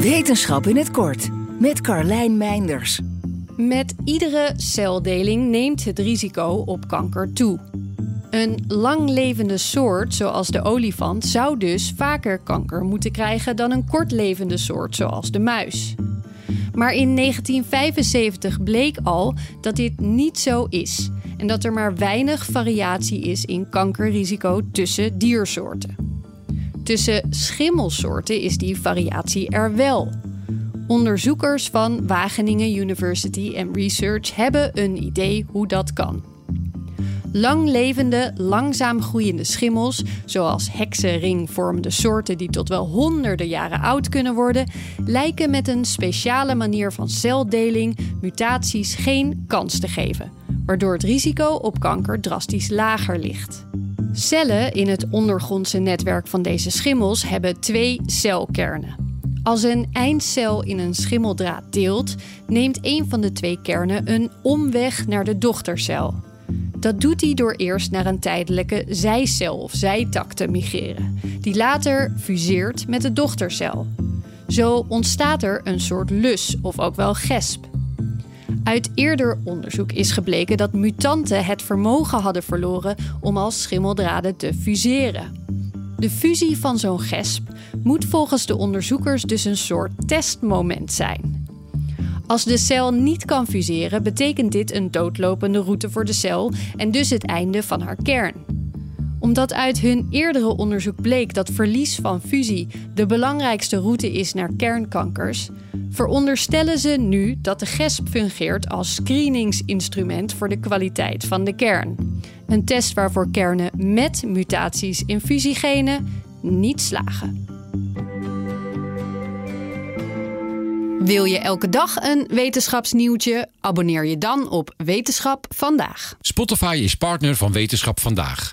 Wetenschap in het kort met Carlijn Meinders. Met iedere celdeling neemt het risico op kanker toe. Een langlevende soort, zoals de olifant, zou dus vaker kanker moeten krijgen dan een kortlevende soort, zoals de muis. Maar in 1975 bleek al dat dit niet zo is en dat er maar weinig variatie is in kankerrisico tussen diersoorten. Tussen schimmelsoorten is die variatie er wel. Onderzoekers van Wageningen University and Research hebben een idee hoe dat kan. Langlevende, langzaam groeiende schimmels, zoals heksenringvormende soorten die tot wel honderden jaren oud kunnen worden, lijken met een speciale manier van celdeling mutaties geen kans te geven, waardoor het risico op kanker drastisch lager ligt. Cellen in het ondergrondse netwerk van deze schimmels hebben twee celkernen. Als een eindcel in een schimmeldraad deelt, neemt een van de twee kernen een omweg naar de dochtercel. Dat doet hij door eerst naar een tijdelijke zijcel of zijtak te migreren, die later fuseert met de dochtercel. Zo ontstaat er een soort lus of ook wel gesp. Uit eerder onderzoek is gebleken dat mutanten het vermogen hadden verloren om als schimmeldraden te fuseren. De fusie van zo'n gesp moet volgens de onderzoekers dus een soort testmoment zijn. Als de cel niet kan fuseren, betekent dit een doodlopende route voor de cel en dus het einde van haar kern. Omdat uit hun eerdere onderzoek bleek dat verlies van fusie de belangrijkste route is naar kernkankers, veronderstellen ze nu dat de GESP fungeert als screeningsinstrument voor de kwaliteit van de kern. Een test waarvoor kernen met mutaties in fusiegenen niet slagen. Wil je elke dag een wetenschapsnieuwtje? Abonneer je dan op Wetenschap vandaag. Spotify is partner van Wetenschap vandaag.